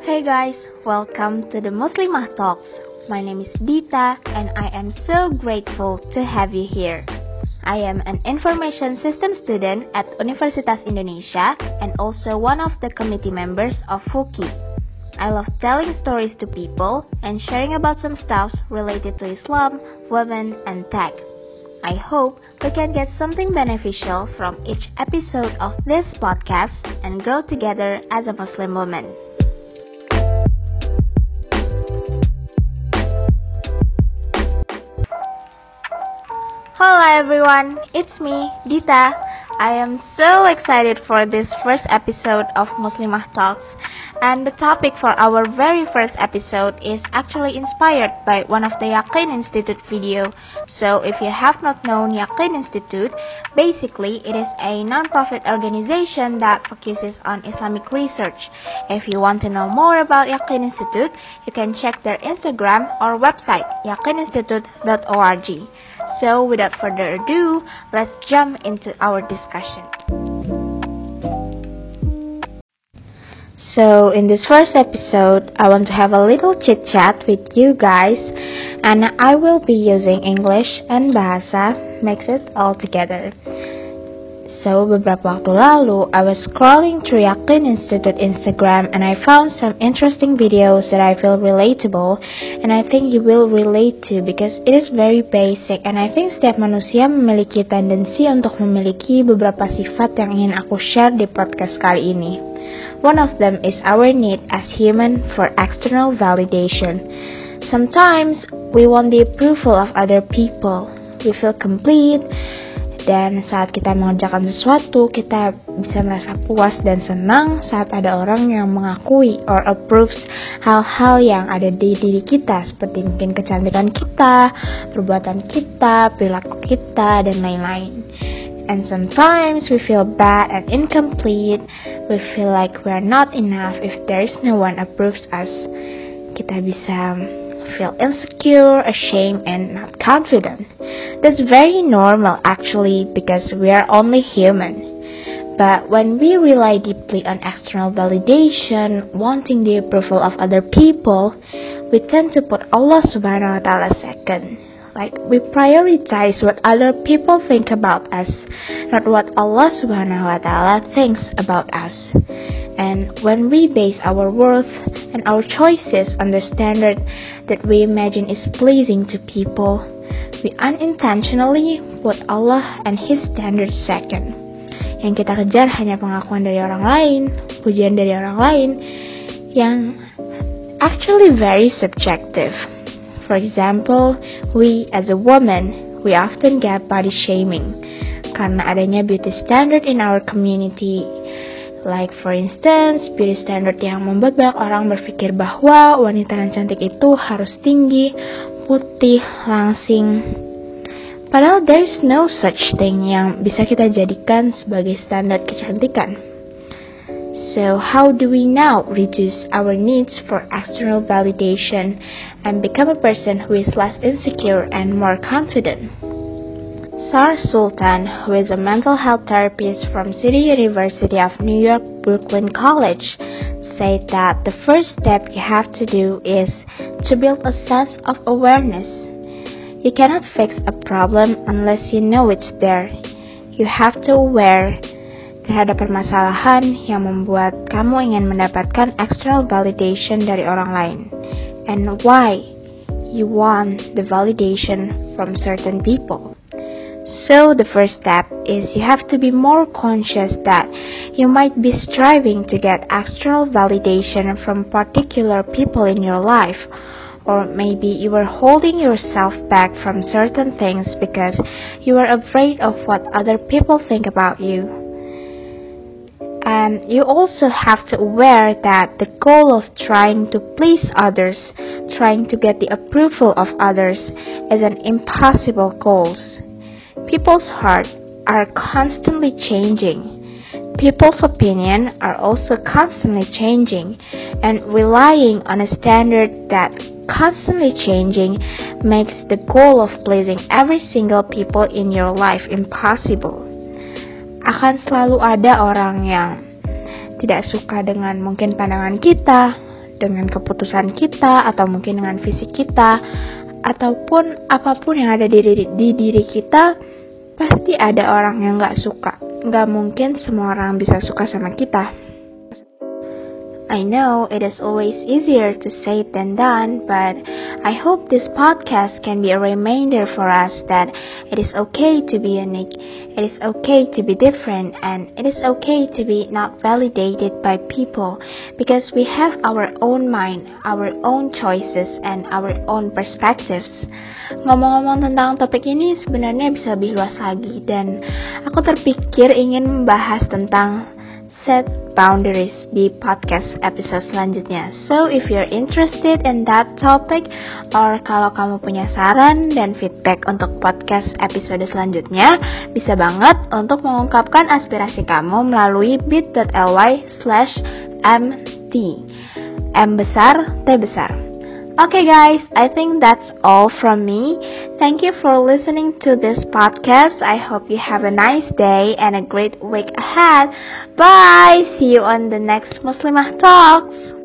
Hey guys, welcome to the Muslimah Talks. My name is Dita and I am so grateful to have you here. I am an information system student at Universitas Indonesia and also one of the committee members of FUKI. I love telling stories to people and sharing about some stuff related to Islam, women, and tech. I hope we can get something beneficial from each episode of this podcast and grow together as a Muslim woman. Hello everyone, it's me, Dita. I am so excited for this first episode of Muslimah Talks. And the topic for our very first episode is actually inspired by one of the Yaqeen Institute video. So if you have not known Yaqeen Institute, basically it is a non-profit organization that focuses on Islamic research. If you want to know more about Yaqeen Institute, you can check their Instagram or website yaqeeninstitute.org. So without further ado, let's jump into our discussion. So in this first episode, I want to have a little chit chat with you guys and I will be using English and Bahasa, mix it all together. So, beberapa waktu lalu, I was scrolling through Yakin Institute Instagram and I found some interesting videos that I feel relatable and I think you will relate to because it is very basic and I think setiap manusia memiliki tendensi untuk memiliki beberapa sifat yang ingin aku share di podcast kali ini. One of them is our need as human for external validation. Sometimes we want the approval of other people. We feel complete dan saat kita mengerjakan sesuatu, kita bisa merasa puas dan senang saat ada orang yang mengakui or approves hal-hal yang ada di diri kita, seperti mungkin kecantikan kita, perbuatan kita, perilaku kita, dan lain-lain. And sometimes we feel bad and incomplete. We feel like we are not enough if there is no one approves us. Kita bisa feel insecure, ashamed, and not confident. That's very normal actually because we are only human. But when we rely deeply on external validation, wanting the approval of other people, we tend to put Allah subhanahu wa ta'ala second. Like we prioritize what other people think about us, not what Allah subhanahu wa ta'ala thinks about us. And when we base our worth and our choices on the standard that we imagine is pleasing to people, we unintentionally put Allah and His standards second. Yang kita kejar hanya pengakuan dari orang lain, pujian dari orang lain, yang actually very subjective. For example, we as a woman, we often get body shaming karena adanya beauty standard in our community Like for instance, beauty standard yang membuat banyak orang berpikir bahwa wanita yang cantik itu harus tinggi, putih, langsing. Padahal there is no such thing yang bisa kita jadikan sebagai standar kecantikan. So how do we now reduce our needs for external validation and become a person who is less insecure and more confident? Sarah Sultan, who is a mental health therapist from City University of New York Brooklyn College, said that the first step you have to do is to build a sense of awareness. You cannot fix a problem unless you know it's there. You have to aware terhadap permasalahan yang membuat kamu ingin mendapatkan external validation dari orang lain and why you want the validation from certain people. So, the first step is you have to be more conscious that you might be striving to get external validation from particular people in your life, or maybe you are holding yourself back from certain things because you are afraid of what other people think about you. And you also have to aware that the goal of trying to please others, trying to get the approval of others, is an impossible goal. People's hearts are constantly changing. People's opinion are also constantly changing and relying on a standard that constantly changing makes the goal of pleasing every single people in your life impossible. Akan selalu ada orang yang tidak suka dengan mungkin pandangan kita, dengan keputusan kita, atau mungkin dengan fisik kita, ataupun apa pun yang ada di diri, di diri kita, pasti ada orang yang gak suka. Gak mungkin semua orang bisa suka sama kita. I know it is always easier to say it than done, but I hope this podcast can be a reminder for us that it is okay to be unique, it is okay to be different, and it is okay to be not validated by people because we have our own mind, our own choices, and our own perspectives. Ngomong-ngomong tentang topik ini sebenarnya bisa lebih luas lagi dan aku terpikir ingin membahas tentang set boundaries di podcast episode selanjutnya. So if you're interested in that topic or kalau kamu punya saran dan feedback untuk podcast episode selanjutnya, bisa banget untuk mengungkapkan aspirasi kamu melalui bit.ly slash mt. M besar, T besar. Okay, guys, I think that's all from me. Thank you for listening to this podcast. I hope you have a nice day and a great week ahead. Bye! See you on the next Muslimah Talks.